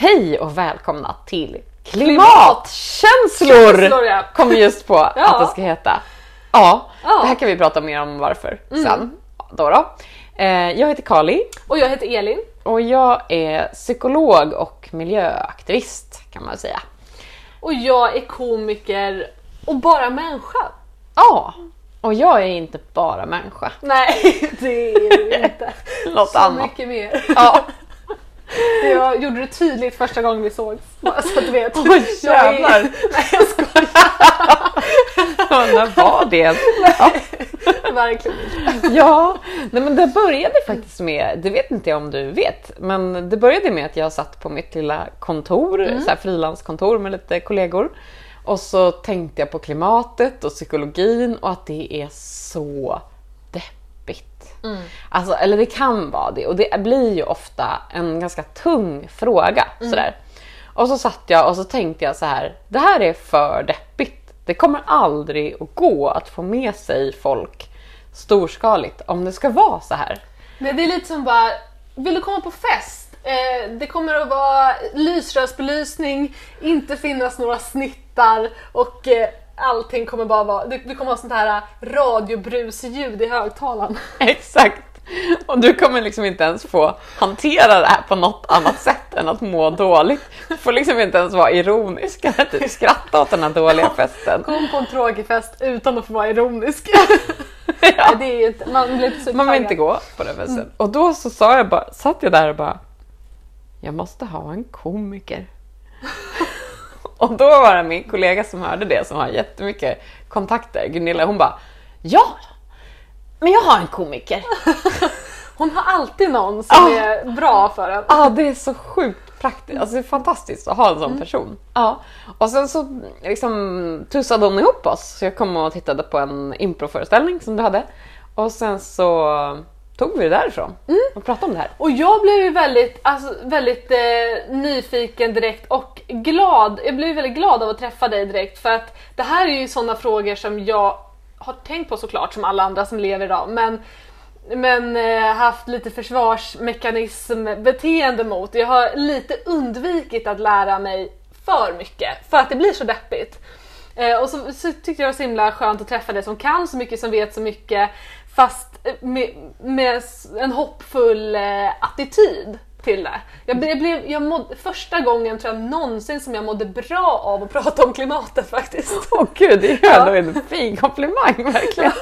Hej och välkomna till Klimatkänslor! Känslor, ja. Kom vi just på Ja. att det ska heta. Ja, Ja. det här kan vi prata mer om varför sen. Då då. Eh, Jag heter Kali Och jag heter Elin. och jag är psykolog och miljöaktivist kan man säga. Och jag är komiker och bara människa. Ja, och jag är inte bara människa. Nej, det är du inte. Något Så annat. mycket mer. Ja, Jag gjorde det tydligt första gången vi sågs. Bara så att du vet. Oj, är- jävlar. Nej jag skojar när var det? Ja. verkligen. Ja, nej men det började faktiskt med, det vet inte jag om du vet, men det började med att jag satt på mitt lilla kontor, så här frilanskontor med lite kollegor. Och så tänkte jag på klimatet och psykologin och att det är så deppigt. Alltså, eller det kan vara det och det blir ju ofta en ganska tung fråga. Sådär. Och så satt jag och så tänkte jag så här, det här är för deppigt. Det kommer aldrig att gå att få med sig folk storskaligt om det ska vara så här. Men det är lite som bara, vill du komma på fest? Eh, det kommer att vara lysrörsbelysning, inte finnas några snittar och eh, allting kommer bara vara, det, det kommer ha sånt här radiobrusljud i högtalaren. Exakt. Och du kommer liksom inte ens få hantera det här på något annat sätt än att må dåligt. Du får liksom inte ens vara ironisk eller typ skratta åt den här dåliga festen. Kom på en tråkig fest utan att få vara ironisk. Ja. Det är inte, man blir inte Man vill inte gå på den festen. Och då så sa jag bara, satt jag där och bara, jag måste ha en komiker. och då var det min kollega som hörde det som har jättemycket kontakter, Gunilla, hon bara, ja, men jag har en komiker. Hon har alltid någon som Ah. är bra för en. Ja, det är så sjukt praktiskt. Alltså det är fantastiskt att ha en sån Mm. person. Ja. Och sen så liksom tussade hon ihop oss. Så jag kom och tittade på en improföreställning som du hade. Och sen så tog vi det därifrån Mm. och pratade om det här. Och jag blev ju väldigt, alltså, väldigt eh, nyfiken direkt och glad. Jag blev väldigt glad av att träffa dig direkt för att det här är ju sådana frågor som jag har tänkt på såklart som alla andra som lever idag men men eh, haft lite försvarsmekanism beteende mot. Jag har lite undvikit att lära mig för mycket för att det blir så deppigt. Eh, och så, så tyckte jag det var så himla skönt att träffa dig som kan så mycket, som vet så mycket fast med, med s- en hoppfull eh, attityd till det. Jag, jag blev, jag mådde, första gången tror jag någonsin som jag mådde bra av att prata om klimatet faktiskt. Åh gud, det är ju ändå en fin komplimang verkligen.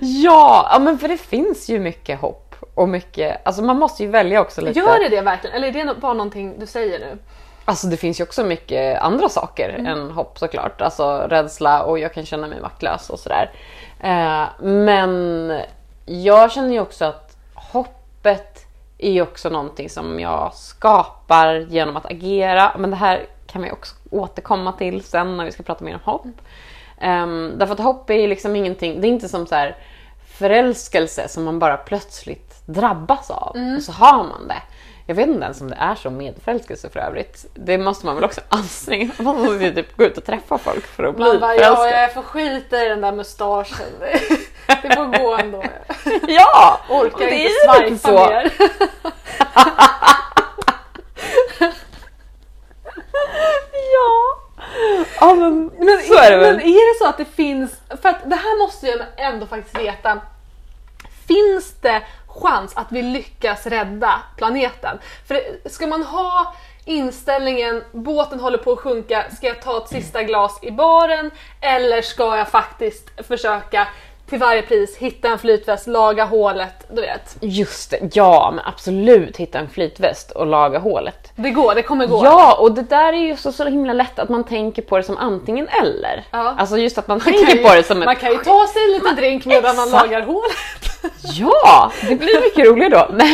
ja, ja, men för det finns ju mycket hopp och mycket, alltså man måste ju välja också lite. Gör det det verkligen? Eller är det bara någonting du säger nu? Alltså det finns ju också mycket andra saker Mm. än hopp såklart. Alltså rädsla och jag kan känna mig maktlös och sådär. Eh, men jag känner ju också att hoppet är ju också någonting som jag skapar genom att agera. Men det här kan vi också återkomma till sen när vi ska prata mer om hopp. Um, därför att hopp är ju liksom ingenting, det är inte som så här förälskelse som man bara plötsligt drabbas av och så har man det. Jag vet inte ens om det är så med förälskelse för övrigt. Det måste man väl också anstränga Man måste ju typ gå ut och träffa folk för att bli Man bara, ja förälskad. jag får skita i den där mustaschen. Det får gå ändå. Ja! Orkar det inte lite swipa så. mer. Ja! Ja men, Men, så är det väl. men är det så att det finns, för att det här måste jag ändå faktiskt veta. Finns det chans att vi lyckas rädda planeten? För ska man ha inställningen båten håller på att sjunka, ska jag ta ett sista glas i baren eller ska jag faktiskt försöka till varje pris hitta en flytväst, laga hålet, du vet. Just det, ja men absolut hitta en flytväst och laga hålet. Det går, det kommer gå. Ja, och det där är ju så, så himla lätt att man tänker på det som antingen eller. Ja. Alltså just att man Man tänker ju- på det som Man ett... kan ju ta sig en liten drink medan man lagar hålet. Ja, det blir mycket roligare då.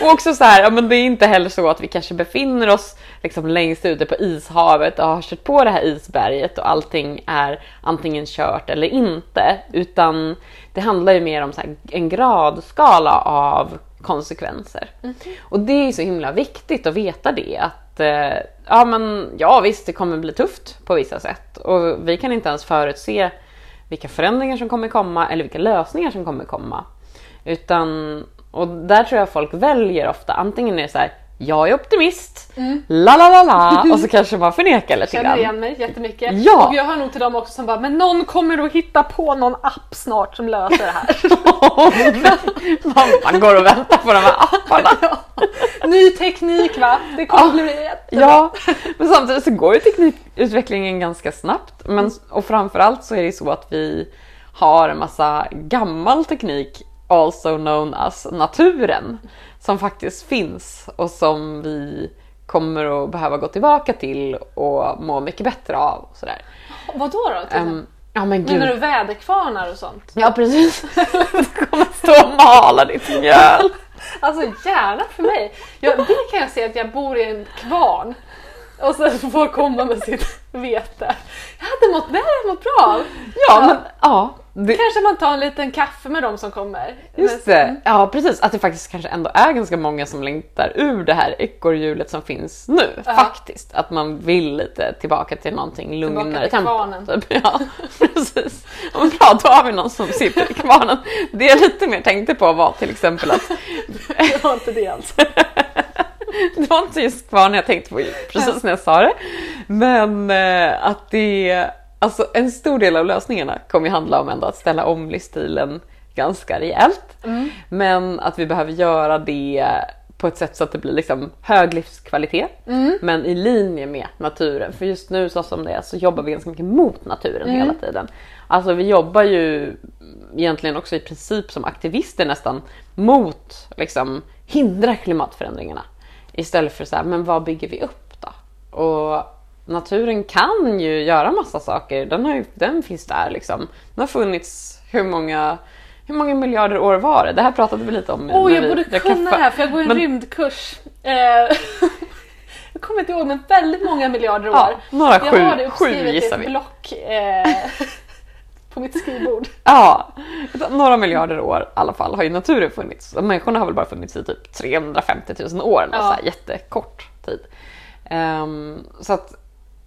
Och också så här, ja, men det är inte heller så att vi kanske befinner oss liksom längst ute på ishavet och har kört på det här isberget och allting är antingen kört eller inte. Utan det handlar ju mer om en gradskala av konsekvenser. Och det är så himla viktigt att veta det. Att eh, ja, men, ja visst, det kommer bli tufft på vissa sätt. Och vi kan inte ens förutse vilka förändringar som kommer komma eller vilka lösningar som kommer komma. Utan, och där tror jag folk väljer ofta, antingen är det så här, jag är optimist, la la la la och så kanske man förnekar lite Känner grann. igen mig jättemycket. Ja. Och jag hör nog till dem också som bara, men någon kommer att hitta på någon app snart som löser det här. man, man går och väntar på de här apparna. Ny teknik va? Det kommer Ja. bli jättebra. Ja, men samtidigt så går ju teknikutvecklingen ganska snabbt. Men, och framförallt så är det så att vi har en massa gammal teknik, also known as naturen, som faktiskt finns och som vi kommer att behöva gå tillbaka till och må mycket bättre av. Och sådär. Vad då? då? Um, ja men. Menar du väderkvarnar och sånt? Ja precis. Du kommer stå och mala ditt mjöl. Alltså gärna för mig. Jag, det kan jag se att jag bor i en kvarn och sen får komma med sitt vete. Jag hade mått, det hade jag mått bra av. Ja men ja. Det, Kanske man tar en liten kaffe med dem som kommer. Just det, ja precis. Att det faktiskt kanske ändå är ganska många som längtar ur det här ekorrhjulet som finns nu. Ja. Faktiskt. Att man vill lite tillbaka till någonting lugnare till kvarnen. Typ. Ja, precis. Ja, men bra, då har vi någon som sitter i kvarnen. Det jag lite mer tänkte på var till exempel att Det var inte det alls. Det var inte just kvarn jag tänkte på precis när jag sa det. Men eh, att det, alltså en stor del av lösningarna kommer ju handla om ändå att ställa om livsstilen ganska rejält. Men att vi behöver göra det på ett sätt så att det blir liksom hög livskvalitet men i linje med naturen. För just nu så som det är så jobbar vi ganska mycket mot naturen hela tiden. Alltså vi jobbar ju egentligen också i princip som aktivister nästan mot liksom hindra klimatförändringarna. Istället för så här, men vad bygger vi upp då? Och naturen kan ju göra massa saker. Den, har ju, den finns där liksom. Den har funnits hur många, hur många miljarder år var det? Det här pratade vi lite om. Åh, när jag vi borde drack kunna kaffe. det här för jag går en Men- rymdkurs. Eh, jag kommer inte ihåg men väldigt många miljarder år. Ja, några jag sju, har det sju uppskrivet i gissar ett vi. block eh, på mitt skrivbord. Ja, några miljarder år i alla fall har ju naturen funnits. Människorna har väl bara funnits i typ 350 000 år, eller Ja. så jättekort tid. Ehm, så att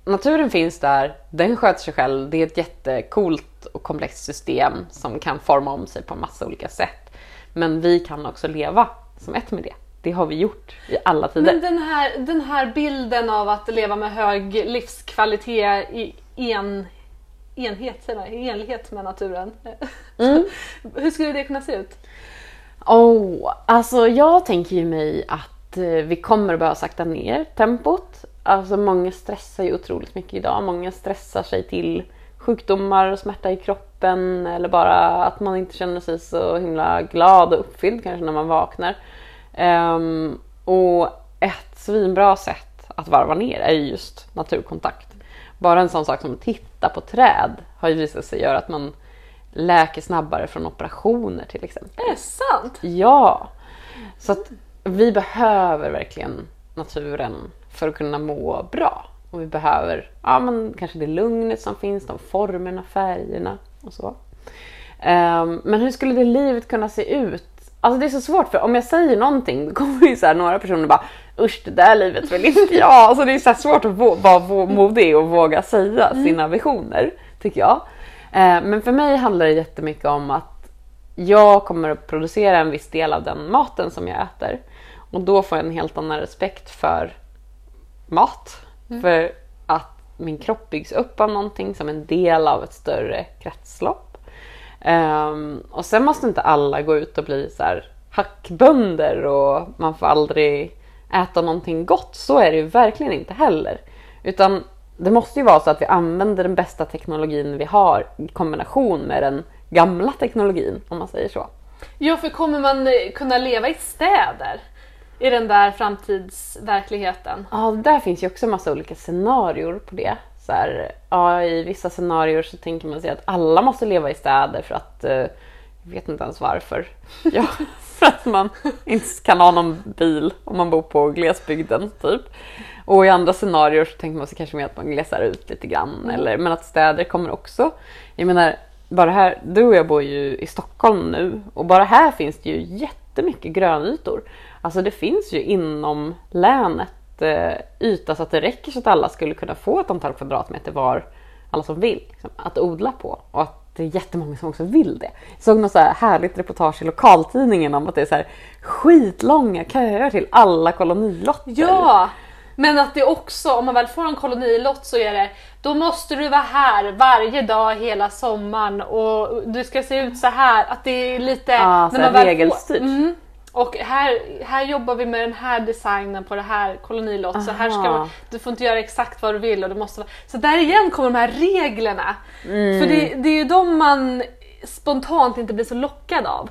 naturen finns där, den sköter sig själv, det är ett jättekult och komplext system som kan forma om sig på massa olika sätt. Men vi kan också leva som ett med det. Det har vi gjort i alla tider. Men den här, den här bilden av att leva med hög livskvalitet i en, enhet, säger man, i enlighet med naturen. Mm. Hur skulle det kunna se ut? Oh, alltså jag tänker ju mig att eh, vi kommer att behöva sakta ner tempot. Alltså många stressar ju otroligt mycket idag. Många stressar sig till sjukdomar och smärta i kroppen eller bara att man inte känner sig så himla glad och uppfylld kanske när man vaknar. Ehm, och ett svinbra sätt att varva ner är ju just naturkontakt. Bara en sån sak som att titta på träd har ju visat sig göra att man läker snabbare från operationer till exempel. Är det sant? Ja! Så att vi behöver verkligen naturen för att kunna må bra. Och vi behöver ja, men kanske det lugnet som finns, de formerna, färgerna och så. Ehm, men hur skulle det livet kunna se ut? Alltså det är så svårt för om jag säger någonting då kommer ju så här några personer bara usch det där livet vill inte jag. Alltså det är så svårt att vara modig och våga säga sina visioner tycker jag. Ehm, men för mig handlar det jättemycket om att jag kommer att producera en viss del av den maten som jag äter. Och då får jag en helt annan respekt för mat. För att min kropp byggs upp av någonting som en del av ett större kretslopp. Ehm, och sen måste inte alla gå ut och bli så här hackbönder och man får aldrig äta någonting gott. Så är det ju verkligen inte heller. Utan det måste ju vara så att vi använder den bästa teknologin vi har i kombination med den gamla teknologin, om man säger så. Ja, för kommer man eh, kunna leva i städer? I den där framtidsverkligheten? Ja, där finns ju också massa olika scenarier på det. Så här, ja, I vissa scenarier så tänker man sig att alla måste leva i städer för att, eh, jag vet inte ens varför. Ja, för att man inte kan ha någon bil om man bor på glesbygden typ. Och i andra scenarier så tänker man sig kanske mer att man glesar ut lite grann. Eller, men att städer kommer också. Jag menar, bara här, du och jag bor ju i Stockholm nu och bara här finns det ju jättemycket grönytor. Alltså det finns ju inom länet eh, yta så att det räcker så att alla skulle kunna få ett antal kvadratmeter var, alla som vill, liksom, att odla på. Och att det är jättemånga som också vill det. Jag såg något så här härligt reportage i lokaltidningen om att det är så här skitlånga köer till alla kolonilotter. Ja! Men att det också, om man väl får en kolonilott så är det, då måste du vara här varje dag hela sommaren och du ska se ut så här. Att det är lite... När man väl får- regelstyrt. Mm. Och här, här jobbar vi med den här designen på det här kolonilott. Så här ska man, du får inte göra exakt vad du vill och det måste vara... Så där igen kommer de här reglerna. Mm. För det, det är ju de man spontant inte blir så lockad av.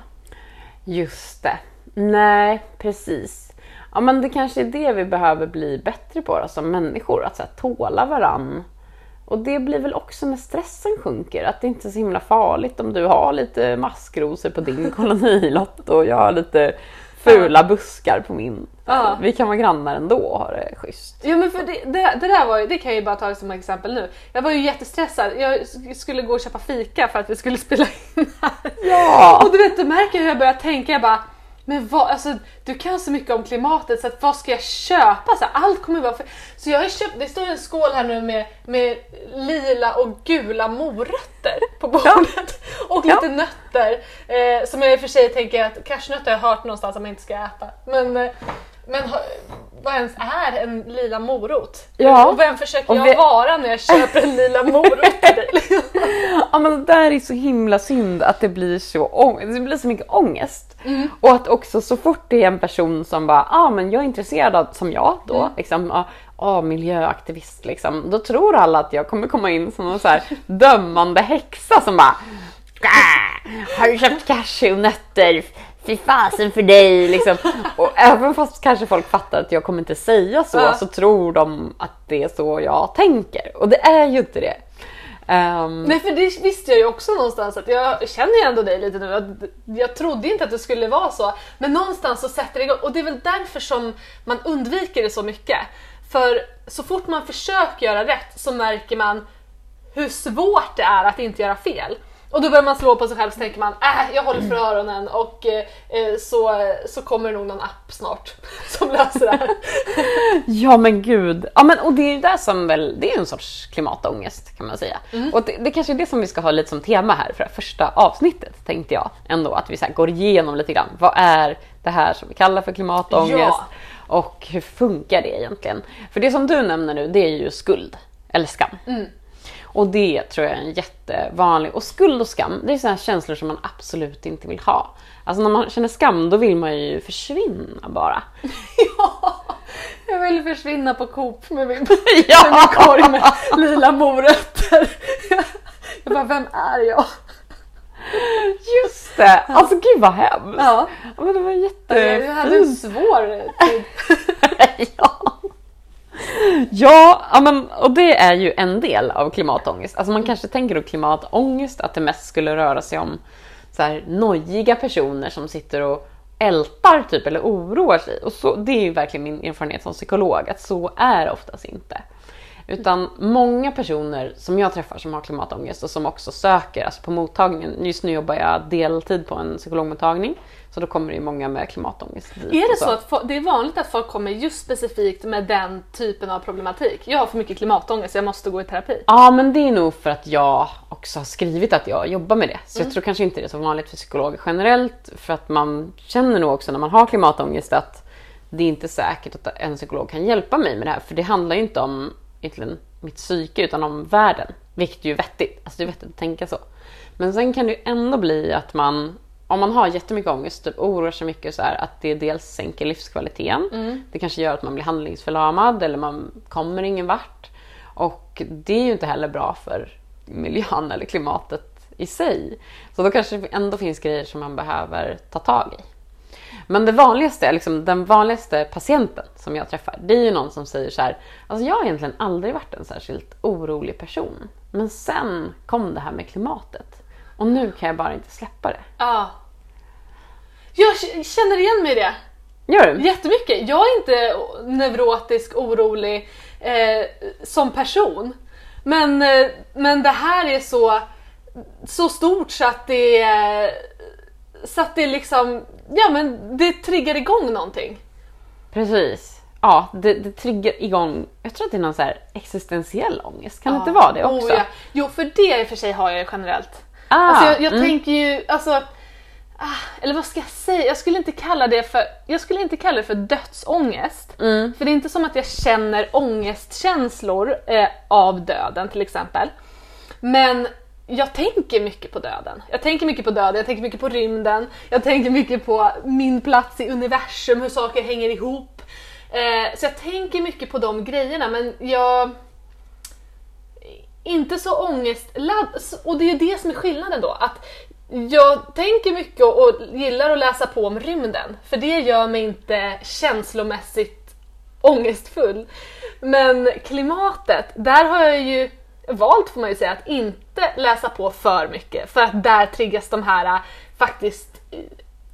Just det. Nej, precis. Ja, men det kanske är det vi behöver bli bättre på då, som människor, att så här, tåla varann. Och det blir väl också när stressen sjunker, att det inte är så himla farligt om du har lite maskrosor på din kolonilott och jag har lite fula buskar på min. Ja. Vi kan vara grannar ändå och ha det schysst. Ja men för det, det, det där var ju, det kan jag ju bara ta som exempel nu. Jag var ju jättestressad, jag skulle gå och köpa fika för att vi skulle spela in här. Ja! Och du vet, du märker hur jag börjar tänka, jag bara men vad, alltså, du kan så mycket om klimatet så att vad ska jag köpa? Så här, allt kommer vara för... Så jag har köpt, det står en skål här nu med, med lila och gula morötter på bordet. Och Ja. lite nötter. Eh, som jag i och för sig tänker att cashewnötter har jag hört någonstans att man inte ska äta. Men, eh, men vad ens är en lila morot? Ja. Och vem försöker jag vi- vara när jag köper en lila morot till dig? Ja men det där är så himla synd att det blir så, det blir så mycket ångest. Och att också så fort det är en person som bara, ah, men jag är intresserad av, som jag då, liksom, ah, ah, miljöaktivist liksom. Då tror alla att jag kommer komma in som någon så här dömande häxa som bara, "Ah, har du köpt cashewnötter? Fy fasen för dig liksom. Och även fast kanske folk fattar att jag kommer inte säga så, Ja. så tror de att det är så jag tänker. Och det är ju inte det. Ehm, Nej för det visste jag ju också någonstans att jag känner ju ändå dig lite nu. Att jag trodde inte att det skulle vara så. Men någonstans så sätter det igång. Och det är väl därför som man undviker det så mycket. För så fort man försöker göra rätt så märker man hur svårt det är att inte göra fel. Och då börjar man slå på sig själv så tänker man äh, jag håller för öronen och eh, eh, så, så kommer det nog någon app snart som löser det här. Ja men gud. Ja, men, och det är ju det som väl, det är en sorts klimatångest kan man säga. Och det, det kanske är det som vi ska ha lite som tema här för det här första avsnittet tänkte jag ändå att vi så går igenom lite grann. Vad är det här som vi kallar för klimatångest? Ja. Och hur funkar det egentligen? För det som du nämner nu det är ju skuld eller skam. Och det tror jag är en jättevanlig, och skuld och skam det är sådana känslor som man absolut inte vill ha. Alltså när man känner skam då vill man ju försvinna bara. ja, jag vill försvinna på Coop med min Ja. med min korg med lila morötter. Jag bara, vem är jag? Just det! Alltså gud vad hemskt! Ja. Men det var Jag hade en jättefint. svår tid. ja. Ja, ja men, och det är ju en del av klimatångest. Alltså man kanske tänker då klimatångest att det mest skulle röra sig om så här nojiga personer som sitter och ältar typ eller oroar sig. Och så, det är ju verkligen min erfarenhet som psykolog att så är det oftast inte. Utan många personer som jag träffar som har klimatångest och som också söker alltså på mottagningen. Just nu jobbar jag deltid på en psykologmottagning. Så då kommer det ju många med klimatångest dit Är det så att fo- det är vanligt att folk kommer just specifikt med den typen av problematik? Jag har för mycket klimatångest, jag måste gå i terapi. Ja, men det är nog för att jag också har skrivit att jag jobbar med det. Så jag tror kanske inte det är så vanligt för psykologer generellt. För att man känner nog också när man har klimatångest att det är inte säkert att en psykolog kan hjälpa mig med det här. För det handlar ju inte om egentligen mitt psyke utan om världen. Vilket ju är vettigt. Alltså det är vettigt att tänka så. Men sen kan det ju ändå bli att man om man har jättemycket ångest, typ oroar sig mycket så här, att det dels sänker livskvaliteten. Det kanske gör att man blir handlingsförlamad eller man kommer ingen vart. Och det är ju inte heller bra för miljön eller klimatet i sig. Så då kanske det ändå finns grejer som man behöver ta tag i. Men det vanligaste, liksom, den vanligaste patienten som jag träffar, det är ju någon som säger så här, alltså jag har egentligen aldrig varit en särskilt orolig person. Men sen kom det här med klimatet. Och nu kan jag bara inte släppa det. Ja. Jag känner igen mig i det. Gör du? Jättemycket. Jag är inte neurotisk, orolig eh, som person. Men, eh, men det här är så, så stort så att det eh, så att det liksom, ja men det triggar igång någonting. Precis. Ja, det, det triggar igång, jag tror att det är någon så här existentiell ångest. Kan det inte vara det också? Oh, ja. Jo, för det i och för sig har jag ju generellt. Ah, alltså jag, jag mm. tänker ju, alltså, ah, eller vad ska jag säga? Jag skulle inte kalla det för, jag skulle inte kalla det för dödsångest. Mm. För det är inte som att jag känner ångestkänslor eh, av döden till exempel. Men jag tänker mycket på döden. Jag tänker mycket på döden, jag tänker mycket på rymden, jag tänker mycket på min plats i universum, hur saker hänger ihop. Eh, så jag tänker mycket på de grejerna men jag... Inte så ångestladd, och det är ju det som är skillnaden då. Att jag tänker mycket och, och gillar att läsa på om rymden, för det gör mig inte känslomässigt ångestfull. Men klimatet, där har jag ju valt får man ju säga att inte läsa på för mycket för att där triggas de här äh, faktiskt äh,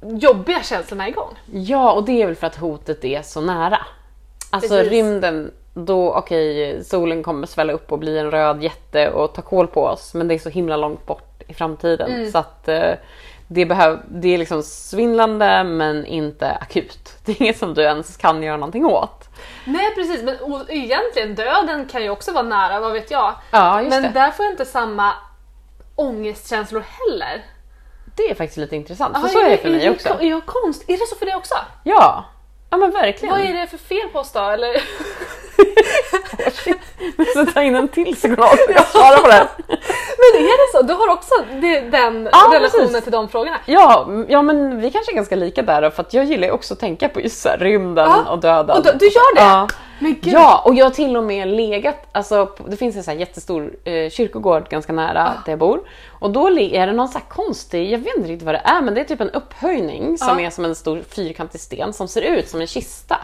jobbiga känslorna igång. Ja, och det är väl för att hotet är så nära. Alltså Precis. rymden, då okej, solen kommer svälla upp och bli en röd jätte och ta koll på oss, men det är så himla långt bort i framtiden Mm. så att eh, det, behöv, det är liksom svindlande men inte akut. Det är inget som du ens kan göra någonting åt. Nej precis, men o- egentligen döden kan ju också vara nära, vad vet jag. Ja, men det. där får jag inte samma ångestkänslor heller. Det är faktiskt lite intressant, för Ja, så är det för mig också. Är jag konst? Är det så för dig också? Ja, ja men verkligen. Vad är det för fel på oss då? Eller? Men så ta in en till psykolog och jag svara på det. Men är det så? Du har också den Ja, relationen precis. till de frågorna? Ja, ja, men vi kanske är ganska lika där då, för att jag gillar också att tänka på just rymden Ja, och döden. och du- du gör det? Ja. Men gud. Ja, och jag har till och med legat, alltså det finns en så här jättestor eh, kyrkogård ganska nära Ah. där jag bor. Och då är det någon så konstig, jag vet inte riktigt vad det är, men det är typ en upphöjning som Ja. är som en stor fyrkantig sten som ser ut som en kista.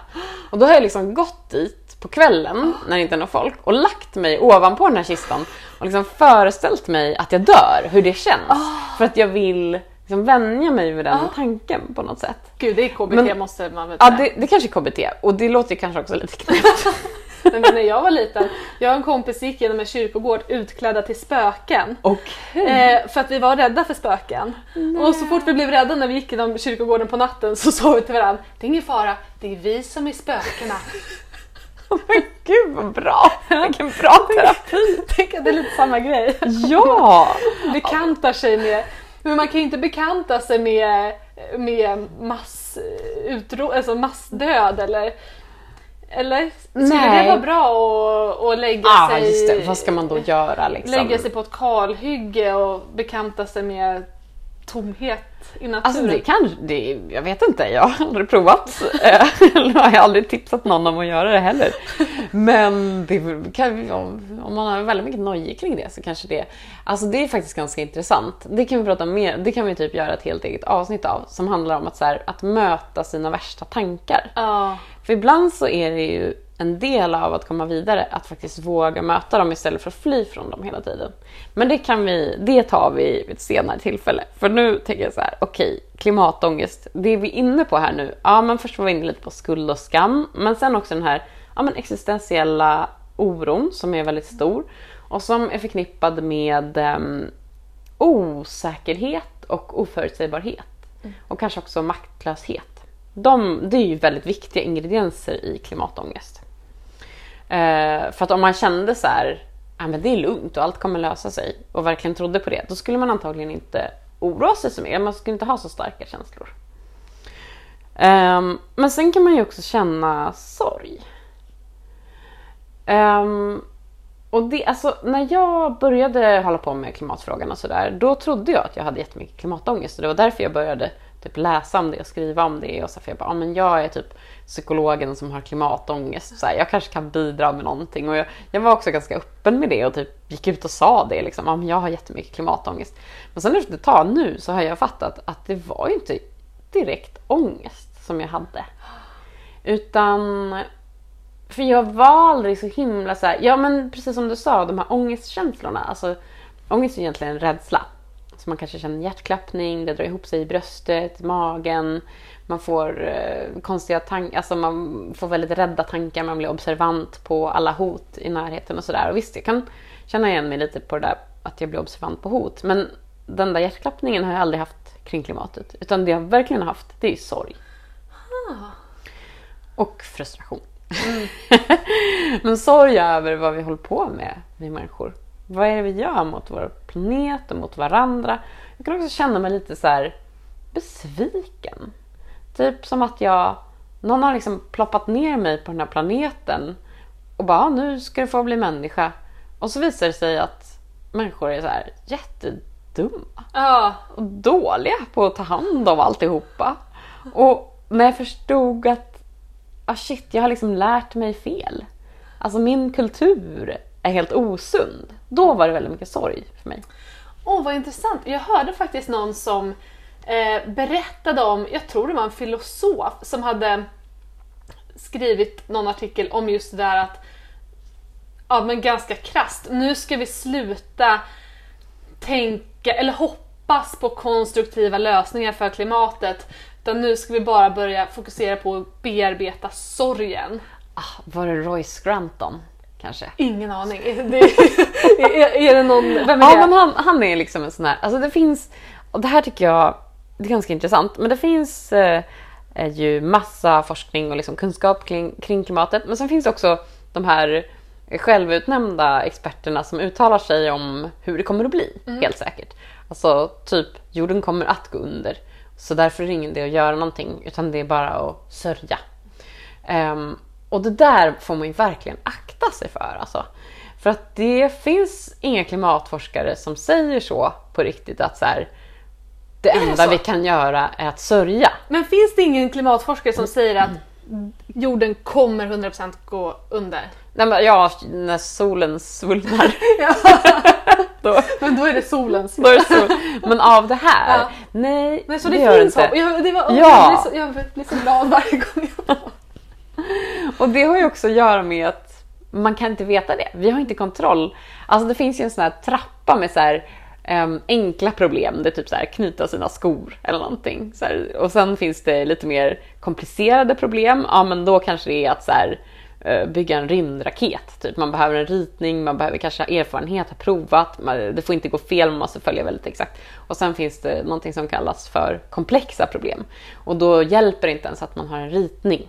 Och då har jag liksom gått dit på kvällen när det inte är någon folk och lagt mig ovanpå den här kistan och liksom föreställt mig att jag dör, hur det känns. Ah. För att jag vill liksom vänja mig vid den tanken på något sätt. Gud, det är KBT Men- måste man väl Ja, det, det kanske är KBT och det låter kanske också lite knäppt. Men när jag var liten, jag och en kompis gick genom en kyrkogård utklädda till spöken. Okej. Eh, för att vi var rädda för spöken. Och så fort vi blev rädda när vi gick genom kyrkogården på natten så sa vi till varandra, det är ingen fara, det är vi som är spökena. Men gud vad bra! Vilken bra terapi! Tänk att det är lite samma grej. Ja! Bekantar sig med, men man kan ju inte bekanta sig med, med mass, utro, alltså massdöd eller eller? Skulle Nej. det vara bra att, att lägga Ah, sig just det. Vad ska man då göra liksom? lägga sig på ett kalhygge och bekanta sig med tomhet i naturen. Alltså det kanske, det, jag vet inte, jag har aldrig provat. Eh, Eller har jag aldrig tipsat någon om att göra det heller. Men det kan, om om man har väldigt mycket nojig kring det så kanske det, alltså det är faktiskt ganska intressant. Det kan vi prata mer, det kan vi typ göra ett helt eget avsnitt av som handlar om att, så här, att möta sina värsta tankar. Ja. För ibland så är det ju en del av att komma vidare att faktiskt våga möta dem istället för att fly från dem hela tiden. Men det kan vi, det tar vi vid ett senare tillfälle. För nu tänker jag så här, okej, klimatångest, det är vi inne på här nu. Ja, men först var vi inne lite på skuld och skam, men sen också den här ja, men existentiella oron som är väldigt stor och som är förknippad med em, osäkerhet och oförutsägbarhet. Och kanske också maktlöshet. De, det är ju väldigt viktiga ingredienser i klimatångest. Eh, för att om man kände så här, ah, men det är lugnt och allt kommer lösa sig och verkligen trodde på det, då skulle man antagligen inte oroa sig så mycket. Man skulle inte ha så starka känslor. Um, men sen kan man ju också känna sorg. Um, och det, alltså, när jag började hålla på med klimatfrågan och sådär, då trodde jag att jag hade jättemycket klimatångest. Och det var därför jag började typ läsa om det och skriva om det. Och så för jag bara, ah, men jag är typ psykologen som har klimatångest. Så här, jag kanske kan bidra med någonting. Och jag, jag var också ganska öppen med det och typ gick ut och sa det. Liksom, ah, men jag har jättemycket klimatångest. Men sen efter ett tag nu så har jag fattat att det var ju inte direkt ångest som jag hade. Utan för jag var aldrig så himla så här, ja men precis som du sa, de här ångestkänslorna. Alltså, ångest är egentligen en rädsla. Så man kanske känner hjärtklappning, det drar ihop sig i bröstet, magen. Man får eh, konstiga tankar, alltså man får väldigt rädda tankar, man blir observant på alla hot i närheten och sådär. Och visst, jag kan känna igen mig lite på det där att jag blir observant på hot. Men den där hjärtklappningen har jag aldrig haft kring klimatet. Utan det jag verkligen har haft, det är sorg. Och frustration. Men sorg över vad vi håller på med, vi människor. Vad är det vi gör mot vår planet och mot varandra? Jag kan också känna mig lite så besviken. Typ som att jag, någon har liksom ploppat ner mig på den här planeten och bara, "Ah, nu ska du få bli människa. Och så visar det sig att människor är så här jättedumma Ja, och dåliga på att ta hand om alltihopa. Och när jag förstod att ah shit, jag har liksom lärt mig fel. Alltså min kultur är helt osund. Då var det väldigt mycket sorg för mig. Åh, vad intressant. Jag hörde faktiskt någon som eh, berättade om, jag tror det var en filosof, som hade skrivit någon artikel om just det där att, ja men ganska krasst, nu ska vi sluta tänka eller hoppas på konstruktiva lösningar för klimatet. Utan nu ska vi bara börja fokusera på att bearbeta sorgen. Ah, var det Royce Granton kanske? Ingen aning. Det, är, är det någon, vem är Ja, det? men han, han är liksom en sån här, alltså det finns, och det här tycker jag det är ganska intressant, men det finns eh, eh, ju massa forskning och liksom kunskap kring, kring klimatet, men sen finns också de här självutnämnda experterna som uttalar sig om hur det kommer att bli, helt säkert. Alltså typ, jorden kommer att gå under, så därför är det ingen idé att göra någonting, utan det är bara att sörja. Ehm, och det där får man ju verkligen akta sig för. Alltså. För att det finns inga klimatforskare som säger så på riktigt att så här, det det enda så? vi kan göra är att sörja. Men finns det ingen klimatforskare som säger att jorden kommer 100% gå under? Nej, men, ja, när solen svullnar. då, Men då är det solens då är det sol. Men av det här, Ja. nej, Nej, så det, det, gör det inte. hopp. Jag, det var, Ja. jag, blir så, jag blir så glad varje gång jag och det har ju också att göra med att man kan inte veta det. Vi har inte kontroll. Alltså det finns ju en sån här trappa med så här, ehm, enkla problem. Det är typ så här knyta sina skor eller någonting. Så här, och sen finns det lite mer komplicerade problem. Ja men då kanske det är att så här, eh, bygga en rymdraket. Typ. Man behöver en ritning, man behöver kanske ha erfarenhet, ha provat. Man, det får inte gå fel, man måste följa väldigt exakt. Och sen finns det någonting som kallas för komplexa problem. Och då hjälper det inte ens att man har en ritning.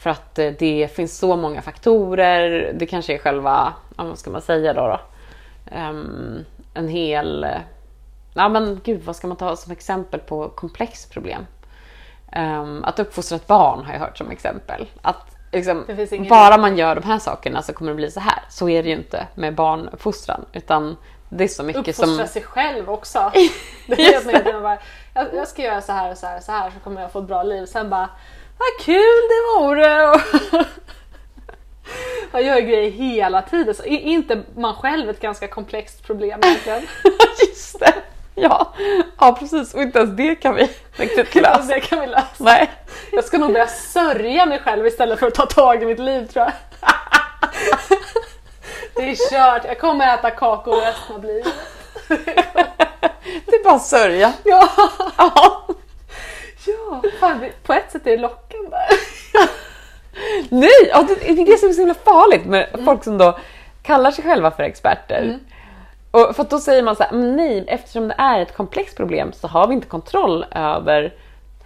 För att eh, det finns så många faktorer. Det kanske är själva, ja, vad ska man säga då? då? Ehm, en hel... eh, Ja men gud, vad ska man ta som exempel på komplext problem? Ehm, att uppfostra ett barn har jag hört som exempel. Att liksom, bara man gör de här sakerna så kommer det bli så här. Så är det ju inte med barnuppfostran. Utan det är så mycket Uppfostra som... sig själv också. Det är det. Bara, jag, jag ska göra så här och så här och så här så kommer jag få ett bra liv. Sen bara, vad kul det vore! Jag gör grejer hela tiden. Så är inte man själv ett ganska komplext problem egentligen? Just det! Ja. ja, precis. Och inte ens det kan vi riktigt lösa. det kan vi lösa. Nej. Jag ska nog börja sörja mig själv istället för att ta tag i mitt liv tror jag. Det är kört, jag kommer äta kakor resten av livet. Det är bara att sörja. Ja, Ja. Ja. Fan, på ett sätt är det lockande. Nej, ja, det är det som är så himla farligt med folk som då kallar sig själva för experter. Och för då säger man så här, "Men nej, eftersom det är ett komplext problem så har vi inte kontroll över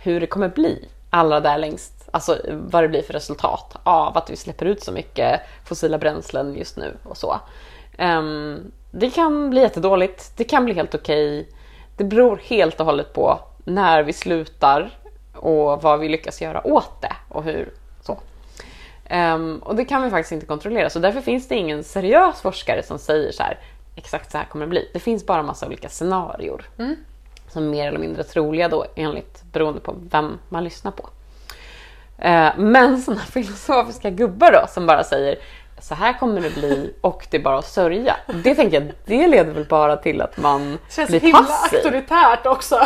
hur det kommer bli allra där längst. Alltså vad det blir för resultat av att vi släpper ut så mycket fossila bränslen just nu och så. Ehm, det kan bli jättedåligt, det kan bli helt okej. Det beror helt och hållet på när vi slutar och vad vi lyckas göra åt det och hur så. Ehm, och det kan vi faktiskt inte kontrollera så därför finns det ingen seriös forskare som säger så här exakt så här kommer det bli. Det finns bara massa olika scenarier som är mer eller mindre troliga då enligt beroende på vem man lyssnar på. Eh, Men sådana filosofiska gubbar då som bara säger så här kommer det bli och det är bara att sörja. Det tänker jag, det leder väl bara till att man känns blir himla passiv. auktoritärt också.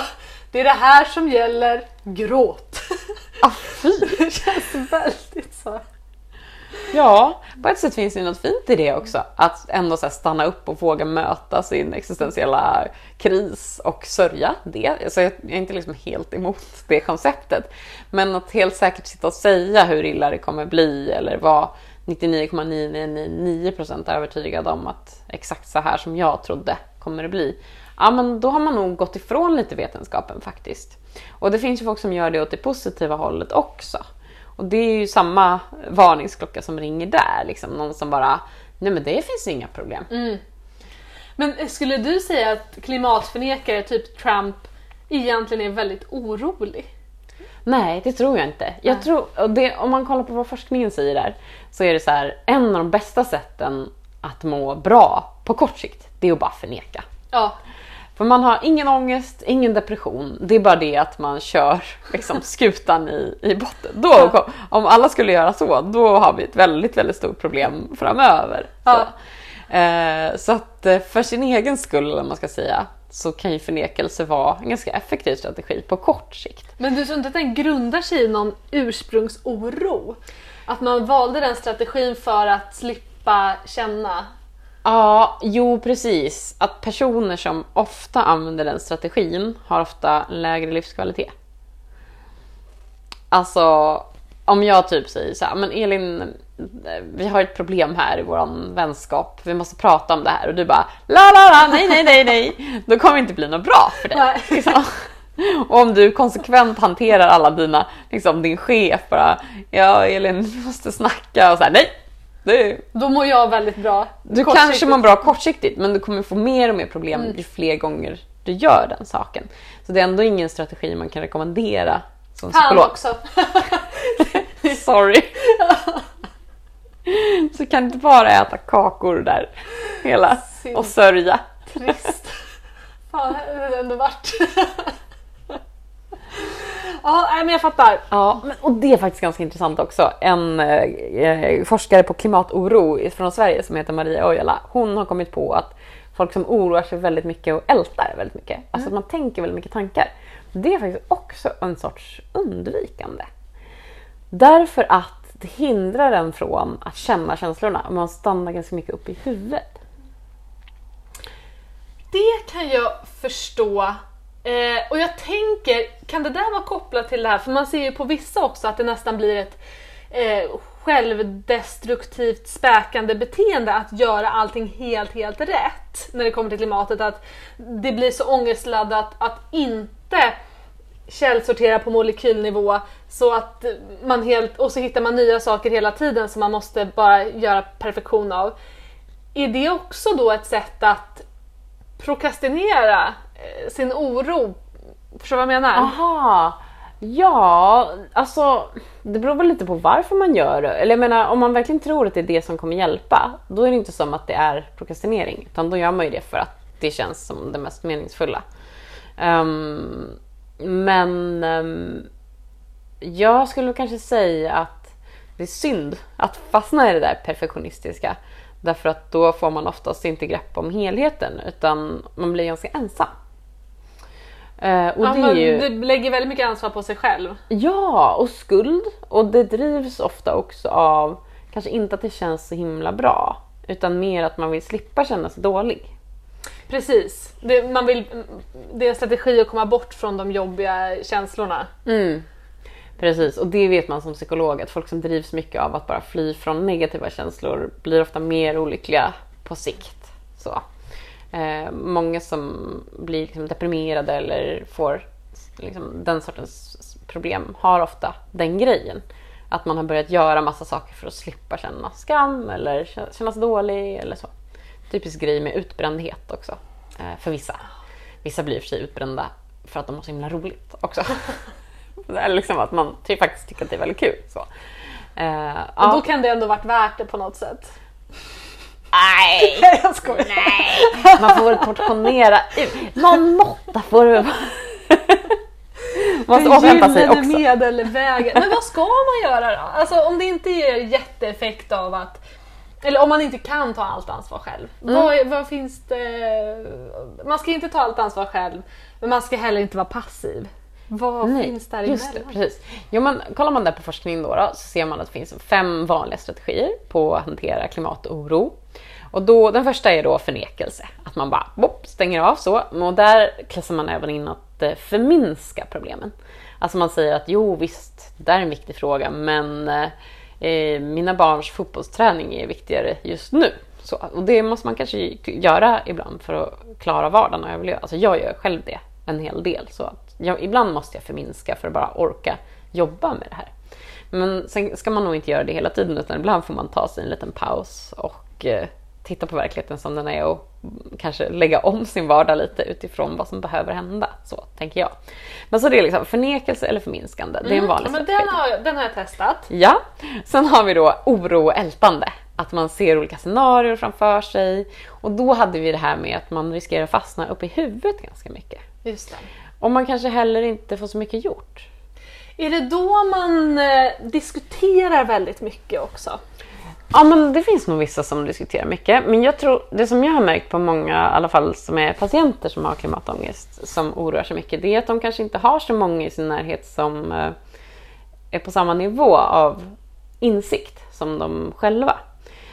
Det är det här som gäller, gråt. Ah, fy. Det känns väldigt så. Ja, på ett sätt finns det något fint i det också. Att ändå så stanna upp och våga möta sin existentiella kris och sörja det. Alltså jag är inte liksom helt emot det konceptet. Men att helt säkert sitta och säga hur illa det kommer bli eller vara 99,999% övertygad om att exakt så här som jag trodde kommer det bli. Ja, men då har man nog gått ifrån lite vetenskapen faktiskt. Och det finns ju folk som gör det åt det positiva hållet också. Och det är ju samma varningsklocka som ringer där. Liksom. Någon som bara, nej men det finns inga problem. Men skulle du säga att klimatförnekare, typ Trump, egentligen är väldigt orolig? Nej, det tror jag inte. Jag Nej. tror, det, om man kollar på vad forskningen säger där, så är det så här, en av de bästa sätten att må bra på kort sikt, det är att bara förneka. Ja, För man har ingen ångest, ingen depression. Det är bara det att man kör liksom, skutan i, i botten. Då, om alla skulle göra så, då har vi ett väldigt, väldigt stort problem framöver. Ja. Så, eh, så att eh, för sin egen skull, om man ska säga, så kan ju förnekelse vara en ganska effektiv strategi på kort sikt. men du tror inte att den grundar sig i någon ursprungsoro? Att man valde den strategin för att slippa känna? Ja, jo precis. Att personer som ofta använder den strategin har ofta lägre livskvalitet. Alltså, om jag typ säger så här, men Elin, vi har ett problem här i våran vänskap, vi måste prata om det här och du bara la la la, nej nej nej nej, då kommer det inte bli något bra för dig. Liksom. Och om du konsekvent hanterar alla dina, liksom din chef bara, ja Elin vi måste snacka och så här, nej. Det, Då mår jag väldigt bra. du kanske mår bra kortsiktigt men du kommer få mer och mer problem ju fler gånger du gör den saken. Så det är ändå ingen strategi man kan rekommendera som Fan psykolog. också. Sorry. Så kan inte bara äta kakor där hela Synd. och sörja. Trist. Fan, det hade ändå varit. Ja, nej, men jag fattar. Ja, men, och det är faktiskt ganska intressant också. En eh, forskare på klimatoro från Sverige som heter Maria Ojala, hon har kommit på att folk som oroar sig väldigt mycket och ältar väldigt mycket, alltså att man tänker väldigt mycket tankar, det är faktiskt också en sorts undvikande. Därför att det hindrar en från att känna känslorna man stannar ganska mycket upp i huvudet. Det kan jag förstå. Eh, och jag tänker, kan det där vara kopplat till det här? För man ser ju på vissa också att det nästan blir ett eh, självdestruktivt späkande beteende att göra allting helt, helt rätt när det kommer till klimatet. Att det blir så ångestladdat att inte källsortera på molekylnivå så att man helt, och så hittar man nya saker hela tiden som man måste bara göra perfektion av. Är det också då ett sätt att prokrastinera eh, sin oro? Förstår du vad jag menar? Aha. Ja, alltså det beror väl lite på varför man gör det. Eller jag menar, om man verkligen tror att det är det som kommer hjälpa, då är det inte som att det är prokrastinering. Utan då gör man ju det för att det känns som det mest meningsfulla. Um, men um, jag skulle kanske säga att det är synd att fastna i det där perfektionistiska. Därför att då får man oftast inte grepp om helheten utan man blir ganska ensam. Eh, och Ja, det ju... det lägger väldigt mycket ansvar på sig själv. Ja, och skuld. Och det drivs ofta också av, kanske inte att det känns så himla bra, utan mer att man vill slippa känna sig dålig. Precis. Det, man vill, det är en strategi att komma bort från de jobbiga känslorna. Mm. Precis, och det vet man som psykolog att folk som drivs mycket av att bara fly från negativa känslor blir ofta mer olyckliga på sikt. Så. Eh, många som blir liksom deprimerade eller får liksom, den sortens problem har ofta den grejen. Att man har börjat göra massa saker för att slippa känna skam eller kännas dålig eller så. Typisk grej med utbrändhet också eh, för vissa. Vissa blir i och för sig utbrända för att de har så himla roligt också. Är liksom att man faktiskt tycker att det är väldigt kul. Så. Eh, Och ja. då kan det ändå varit värt det på något sätt. Nej! Nej, jag skojar. Nej! Man får väl portionera ut. Någon måtta får det väl vara. Man Den måste återhämta sig gyllene också. medelvägen. Men vad ska man göra då? Alltså om det inte ger jätteeffekt av att eller om man inte kan ta allt ansvar själv. Mm. Vad, vad finns det? Man ska inte ta allt ansvar själv, men man ska heller inte vara passiv. Vad Nej, finns där just det, precis. Jo, men kollar man där på forskning då, då så ser man att det finns fem vanliga strategier på att hantera klimatoro. Och då, den första är då förnekelse. Att man bara bopp, stänger av så. Och där klassar man även in att eh, förminska problemen. Alltså man säger att jo visst, det där är en viktig fråga men eh, mina barns fotbollsträning är viktigare just nu. Så, och det måste man kanske göra ibland för att klara vardagen och överleva. Alltså jag gör själv det en hel del. Så jag, ibland måste jag förminska för att bara orka jobba med det här. Men sen ska man nog inte göra det hela tiden utan ibland får man ta sig en liten paus och eh, titta på verkligheten som den är och kanske lägga om sin vardag lite utifrån vad som behöver hända. Så tänker jag. Men så det är liksom förnekelse eller förminskande. Det är en vanlig Mm, men strategi. den har, jag- den har jag testat. Ja, sen har vi då oro och ältande. Att man ser olika scenarier framför sig. Och då hade vi det här med att man riskerar att fastna uppe i huvudet ganska mycket. Just det. Och man kanske heller inte får så mycket gjort. Är det då man eh, diskuterar väldigt mycket också? Ja men det finns nog vissa som diskuterar mycket. Men jag tror, det som jag har märkt på många, i alla fall som är patienter som har klimatångest, som oroar sig mycket, det är att de kanske inte har så många i sin närhet som eh, är på samma nivå av insikt som de själva.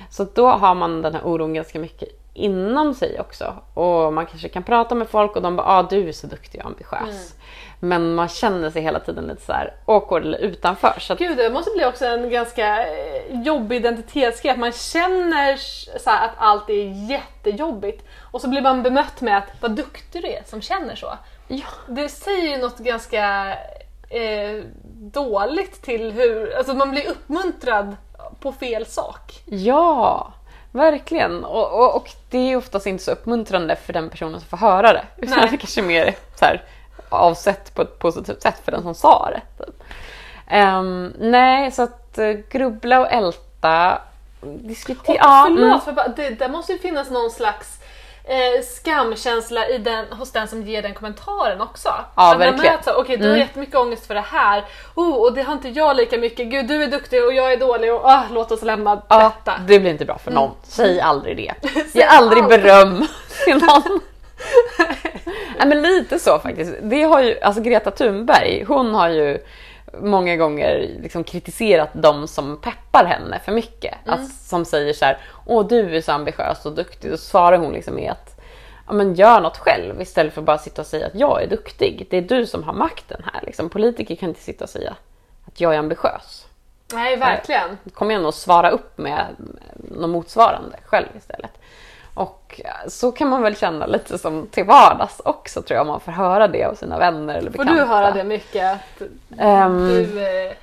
Så då har man den här oron ganska mycket inom sig också. Och man kanske kan prata med folk och de bara ah, du är så duktig och ambitiös. Men man känner sig hela tiden lite så här awkward eller utanför. Så att, Gud, det måste bli också en ganska eh, jobbig identitetsgrej. Att man känner så att allt är jättejobbigt och så blir man bemött med att vad duktig du är som känner så. ja. Det säger ju något ganska eh, dåligt till hur, alltså man blir uppmuntrad på fel sak. Ja, verkligen. Och, och, och det är oftast inte så uppmuntrande för den personen som får höra det. Utan Nej. det kanske är mer så här, avsett på ett positivt sätt för den som sa det. Ehm, nej, så att eh, grubbla och älta, diskutera. Och förlåt, mm. för bara, det, det måste ju finnas någon slags eh, skamkänsla i den, hos den som ger den kommentaren också. Ja, att verkligen. möts okej du har jättemycket ångest för det här, oh, och det har inte jag lika mycket, gud du är duktig och jag är dålig och ah, låt oss lämna Ja, detta. det blir inte bra för någon. Säg aldrig det. Ge aldrig aldrig. beröm till någon. Nej, men lite så faktiskt. Det har ju, alltså Greta Thunberg, hon har ju många gånger liksom kritiserat de som peppar henne för mycket. Alltså, som säger så här, åh du är så ambitiös och duktig. Då svarar hon liksom med att ja, men gör något själv istället för att bara sitta och säga att jag är duktig. Det är du som har makten här. Liksom. Politiker kan inte sitta och säga att jag är ambitiös. Nej, verkligen. Kom igen och svara upp med något motsvarande själv istället. Och så kan man väl känna lite som till vardags också tror jag om man får höra det av sina vänner eller Får bekanta. du höra det mycket? Ehm, du, eh,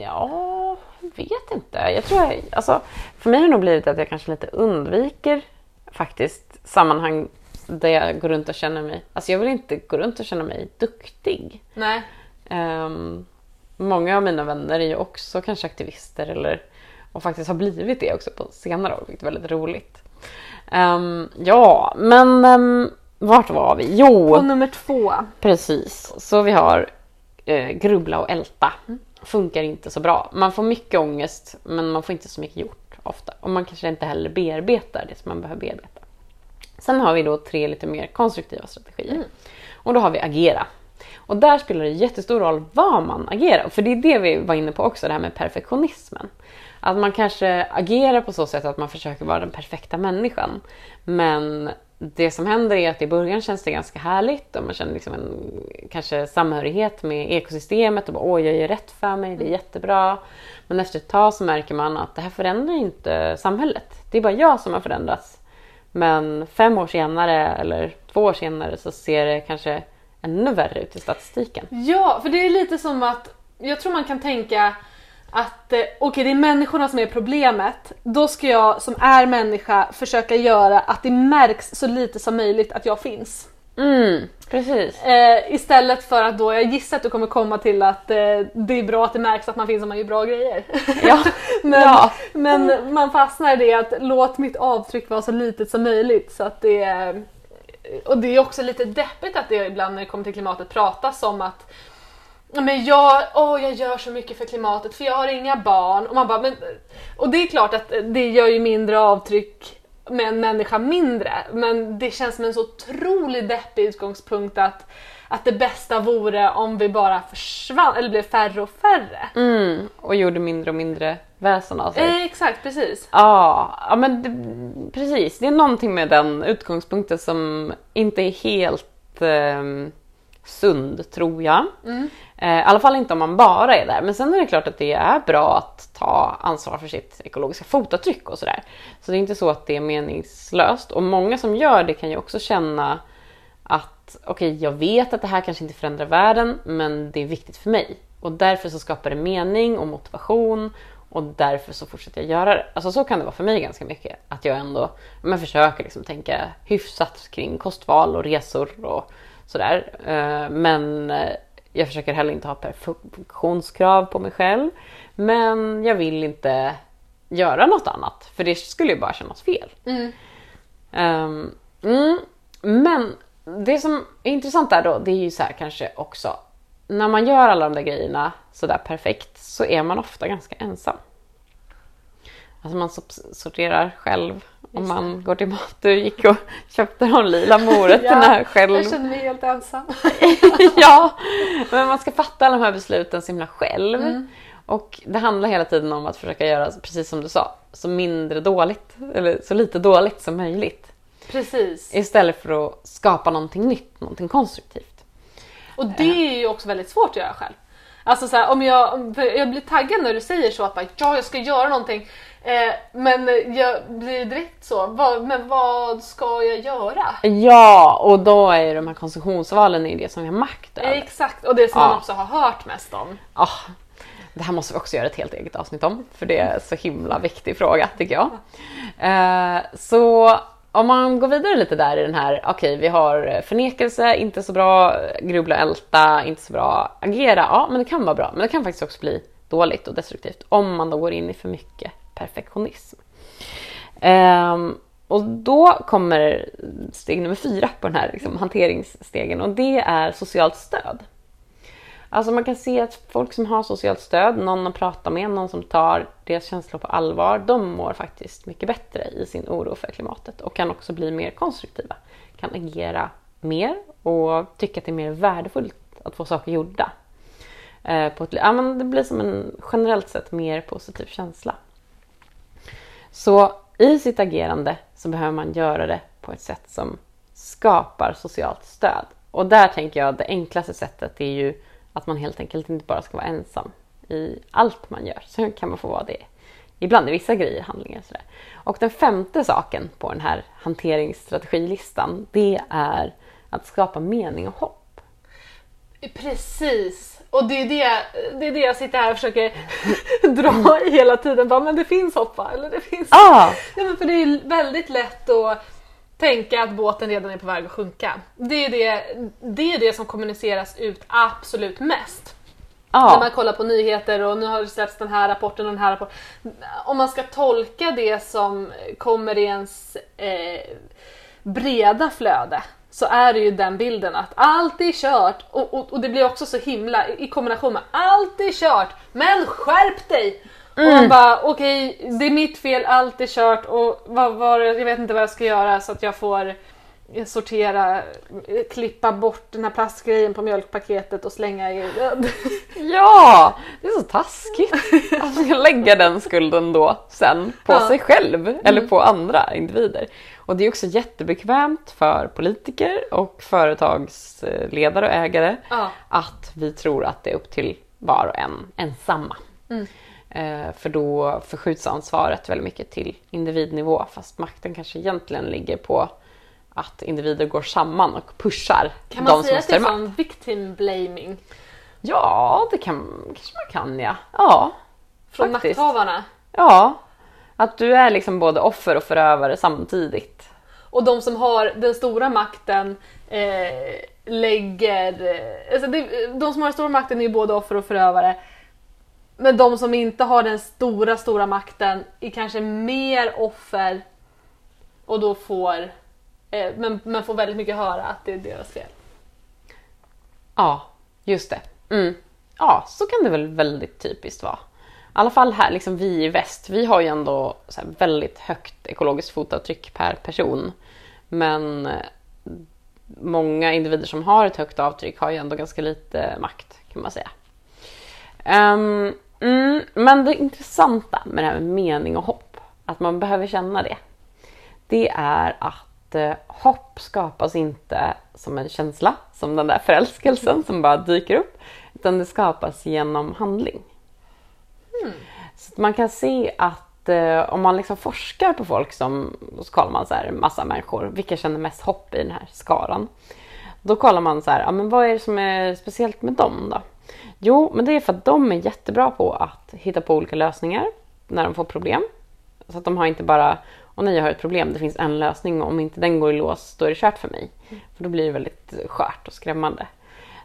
Ja, vet inte. Jag tror jag, alltså, för mig har det nog blivit att jag kanske lite undviker faktiskt sammanhang där jag går runt och känner mig... Alltså jag vill inte gå runt och känna mig duktig. nej. Ehm, många av mina vänner är ju också kanske aktivister eller, och faktiskt har blivit det också på senare år, vilket är väldigt roligt. Ehm, ja, men um, vart var vi? Jo, Och nummer två. precis. Så vi har eh, grubbla och älta. Funkar inte så bra. Man får mycket ångest men man får inte så mycket gjort ofta. Och man kanske inte heller bearbetar det som man behöver bearbeta. Sen har vi då tre lite mer konstruktiva strategier. Och då har vi agera. Och där spelar det jättestor roll vad man agerar. För det är det vi var inne på också, det här med perfektionismen. Att man kanske agerar på så sätt att man försöker vara den perfekta människan. Men det som händer är att i början känns det ganska härligt och man känner liksom en kanske samhörighet med ekosystemet och bara åh jag gör rätt för mig, det är jättebra. Men efter ett tag så märker man att det här förändrar inte samhället. Det är bara jag som har förändrats. Men fem år senare eller två år senare så ser det kanske ännu värre ut i statistiken. Ja, för det är lite som att jag tror man kan tänka att eh, okej det är människorna som är problemet. Då ska jag som är människa försöka göra att det märks så lite som möjligt att jag finns. Mm, precis. Eh, istället för att då, jag gissar att du kommer komma till att eh, det är bra att det märks att man finns om man gör bra grejer. Ja, men, ja. men man fastnar i det att låt mitt avtryck vara så litet som möjligt. Så att det, är- och det är också lite deppigt att det ibland när det kommer till klimatet pratas om att "Ja, men jag, åh, jag gör så mycket för klimatet för jag har inga barn. Och, man bara, men, och det är klart att det gör ju mindre avtryck med en människa mindre. Men det känns som en så otroligt deppig utgångspunkt att, att det bästa vore om vi bara försvann, eller blev färre och färre. Mm, och gjorde mindre och mindre väsen av sig. Eh, exakt, precis. Ja, ja men det, precis. Det är någonting med den utgångspunkten som inte är helt eh, sund, tror jag. Eh, I alla fall inte om man bara är där. Men sen är det klart att det är bra att ta ansvar för sitt ekologiska fotavtryck och sådär. Så det är inte så att det är meningslöst. Och många som gör det kan ju också känna att okej, jag vet att det här kanske inte förändrar världen, men det är viktigt för mig. Och därför så skapar det mening och motivation Och därför så fortsätter jag göra det. Alltså så kan det vara för mig ganska mycket. Att jag ändå men försöker liksom tänka hyfsat kring kostval och resor och sådär. Eh, men eh, jag försöker heller inte ha perfektionskrav på mig själv. Men jag vill inte göra något annat för det skulle ju bara kännas fel. Mm. Um, mm, men det som är intressant där då, det är ju så här kanske också när man gör alla de där grejerna sådär perfekt så är man ofta ganska ensam. Alltså man sorterar själv om man går till mat. Du gick och köpte de lila morötterna ja, själv. Jag känner mig helt ensam. ja, men man ska fatta alla de här besluten så himla själv. Mm. Och det handlar hela tiden om att försöka göra, precis som du sa, så mindre dåligt, eller så lite dåligt som möjligt. Precis. Istället för att skapa någonting nytt, någonting konstruktivt. Och det är ju också väldigt svårt att göra själv. Alltså så här, om jag, jag blir taggad när du säger så att bara, ja, jag ska göra någonting. Eh, men jag blir direkt så, vad, men vad ska jag göra? Ja, och då är de här konsumtionsvalen är det som vi har makt över. Exakt, och det som ja. man också har hört mest om. Ja, det här måste vi också göra ett helt eget avsnitt om, för det är en så himla viktig fråga tycker jag. Eh, så om man går vidare lite där i den här, okej okay, vi har förnekelse, inte så bra, grubbla och älta, inte så bra, agera, ja men det kan vara bra, men det kan faktiskt också bli dåligt och destruktivt om man då går in i för mycket perfektionism. Um, och då kommer steg nummer fyra på den här liksom, hanteringsstegen och det är socialt stöd. Alltså man kan se att folk som har socialt stöd, någon att prata med, någon som tar deras känslor på allvar, de mår faktiskt mycket bättre i sin oro för klimatet och kan också bli mer konstruktiva. Kan agera mer och tycka att det är mer värdefullt att få saker gjorda. Eh, på ett, ja, men det blir som en generellt sett mer positiv känsla. Så i sitt agerande så behöver man göra det på ett sätt som skapar socialt stöd. Och där tänker jag att det enklaste sättet är ju att man helt enkelt inte bara ska vara ensam i allt man gör. Sen kan man få vara det ibland i vissa grejer, handlingar sådär. Och den femte saken på den här hanteringsstrategilistan, det är att skapa mening och hopp. Precis! Och det är det, det, är det jag sitter här och försöker dra i hela tiden. Bara, men det finns hopp va? Eller det finns... Ah. Ja, men för det är väldigt lätt att tänka att båten redan är på väg att sjunka. Det är det, det, är det som kommuniceras ut absolut mest. Ja. När man kollar på nyheter och nu har det släppts den här rapporten och den här rapporten. Om man ska tolka det som kommer i ens eh, breda flöde så är det ju den bilden att allt är kört och, och, och, det blir också så himla i kombination med allt är kört men skärp dig! Mm. Och han bara okej okay, det är mitt fel, allt är kört och vad var jag vet inte vad jag ska göra så att jag får sortera, klippa bort den här plastgrejen på mjölkpaketet och slänga i Ja, det är så taskigt att ska lägga den skulden då sen på ja. sig själv mm. eller på andra individer. Och det är också jättebekvämt för politiker och företagsledare och ägare ja. att vi tror att det är upp till var och en ensamma. Mm. Eh, för då förskjuts ansvaret väldigt mycket till individnivå fast makten kanske egentligen ligger på att individer går samman och pushar Kan man de säga att det är som victim blaming? Ja, det kan, kanske man kan ja. Ja, Från faktiskt. makthavarna? Ja, att du är liksom både offer och förövare samtidigt. Och de som har den stora makten eh, lägger... Eh, alltså det, de som har den stora makten är ju både offer och förövare. Men de som inte har den stora, stora makten är kanske mer offer och då får men, men får väldigt mycket höra att det är deras fel. Ja, just det. Mm. Ja, så kan det väl väldigt typiskt vara. I alla fall här, liksom vi i väst, vi har ju ändå väldigt högt ekologiskt fotavtryck per person. Men eh, många individer som har ett högt avtryck har ju ändå ganska lite makt kan man säga. Um, mm, men det intressanta med det här med mening och hopp, att man behöver känna det. Det är att eh, hopp skapas inte som en känsla, som den där förälskelsen som bara dyker upp, utan det skapas genom handling. Mm. Så man kan se att eh, om man liksom forskar på folk som, så kollar man så här massa människor, vilka känner mest hopp i den här skaran? Då kollar man så här, ja, men vad är det som är speciellt med dem då? Jo, men det är för att de är jättebra på att hitta på olika lösningar. när de får problem. Så att de har inte bara, och nej jag har ett problem, det finns en lösning och om inte den går i lås då är det kört för mig. För då blir det väldigt skört och skrämmande.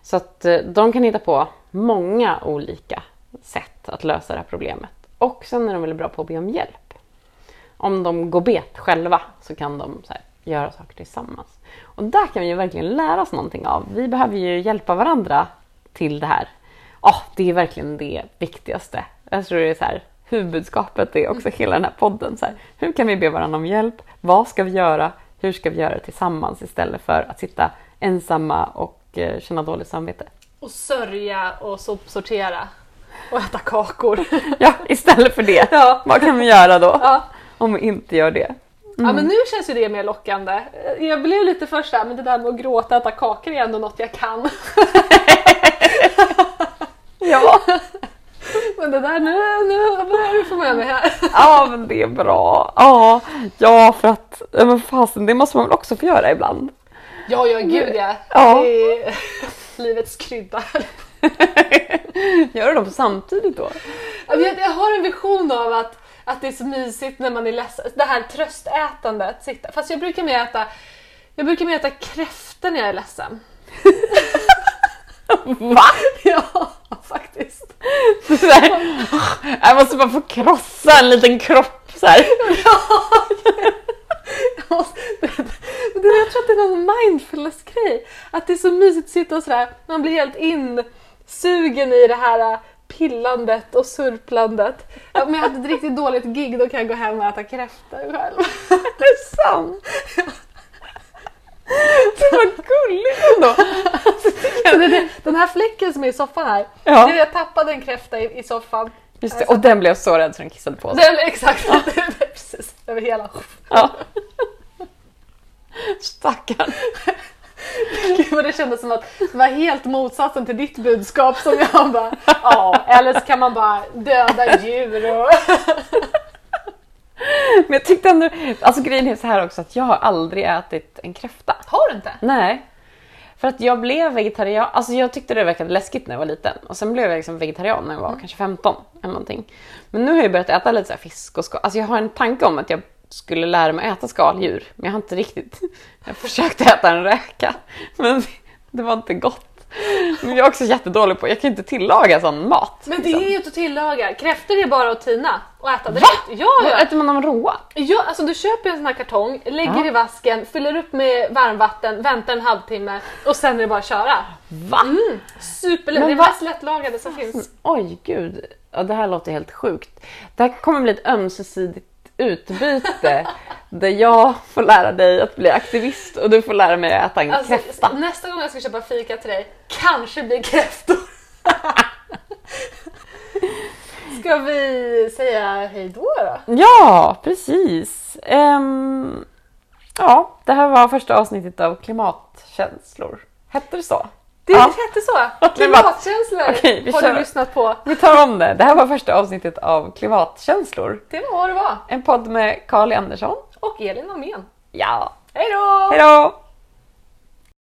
Så att eh, de kan hitta på många olika sätt att lösa det här problemet. Och sen är de väldigt bra på att be om hjälp. Om de går bet själva så kan de så här, göra saker tillsammans. Och där kan vi ju verkligen lära oss någonting av. Vi behöver ju hjälpa varandra till det här. Oh, det är verkligen det viktigaste. Jag tror det är så här, huvudskapet är också hela den här podden. Så här, hur kan vi be varandra om hjälp? Vad ska vi göra? Hur ska vi göra det tillsammans istället för att sitta ensamma och eh, känna dåligt samvete? Och sörja och sopsortera. Och äta kakor. Ja, istället för det. Ja. Vad kan vi göra då? Ja. Om vi inte gör det? ja men nu känns ju det mer lockande. Jag blev lite först såhär, men det där med att gråta och äta kakor är ändå något jag kan. Ja. Det där, nu, nu börjar du få med mig här. ja, men det är bra. Ja, ja för att men fasen, det måste man väl också få göra ibland. Ja, ja gud ja. Ja. Det är livets krydda. Gör du dem samtidigt då? Jag, jag har en vision av att, att det är så mysigt när man är ledsen. Det här tröstätandet. Sitta. Fast jag brukar mer äta, jag brukar mer äta kräftor när jag är ledsen. Va? Ja, faktiskt. Så här, jag måste bara få krossa en liten kropp så här. Jag, måste, det, jag tror att det är någon mindfulness-grej. Att det är så mysigt att sitta och sådär, man blir helt insugen i det här äh, pillandet och surplandet. Om jag hade ett riktigt dåligt gig då kan jag gå hem och äta kräftor själv. Det är sant. Det var gulligt ändå. Så det, det, den här fläcken som är i soffan här, Ja. det är jag tappade en kräfta i, i soffan. Just det, och den blev så rädd så den kissade på sig. Den, exakt, precis. Över hela. Ja. Stackarn. Gud vad det kändes som att det var helt motsatsen till ditt budskap som jag bara, ja, eller så kan man bara döda djur och... Men jag tyckte ändå, alltså grejen är så här också att jag har aldrig ätit en kräfta. Har du inte? Nej. För att jag blev vegetarian, alltså jag tyckte det verkade läskigt när jag var liten. Och sen blev jag liksom vegetarian när jag var kanske 15 eller någonting. Men nu har jag börjat äta lite så fisk och skal. Alltså jag har en tanke om att jag skulle lära mig äta skaldjur. Men jag har inte riktigt, jag försökte äta en räka. Men det var inte gott. Men jag är också jättedålig på, jag kan inte tillaga sån mat. Men det liksom. är ju inte att tillaga. Kräftor är bara att tina och äta direkt. Ja, Vad ja. Äter man dem råa? ja, alltså du köper en sån här kartong, lägger Ja. i vasken, fyller upp med varmvatten, väntar en halvtimme och sen är det bara att köra. Va? Superlätt, Men det är mest lättlagade som finns. Oj, gud. Ja, det här låter helt sjukt. Det här kommer bli ett ömsesidigt utbyte där jag får lära dig att bli aktivist och du får lära mig att äta en Alltså, kräfta. nästa gång jag ska köpa fika till dig, kanske blir kräftor. Ska vi säga hej då? Ja, precis. Ehm, ja, det här var första avsnittet av Klimatkänslor. Hette det så? Det Ja. hette så! Klimatkänslor Okej, har kör. du lyssnat på. Vi tar om det. Det här var första avsnittet av Klimatkänslor. Det var vad det var. En podd med Carl Andersson. Och Elin Almén. Ja, Hej då! hej då!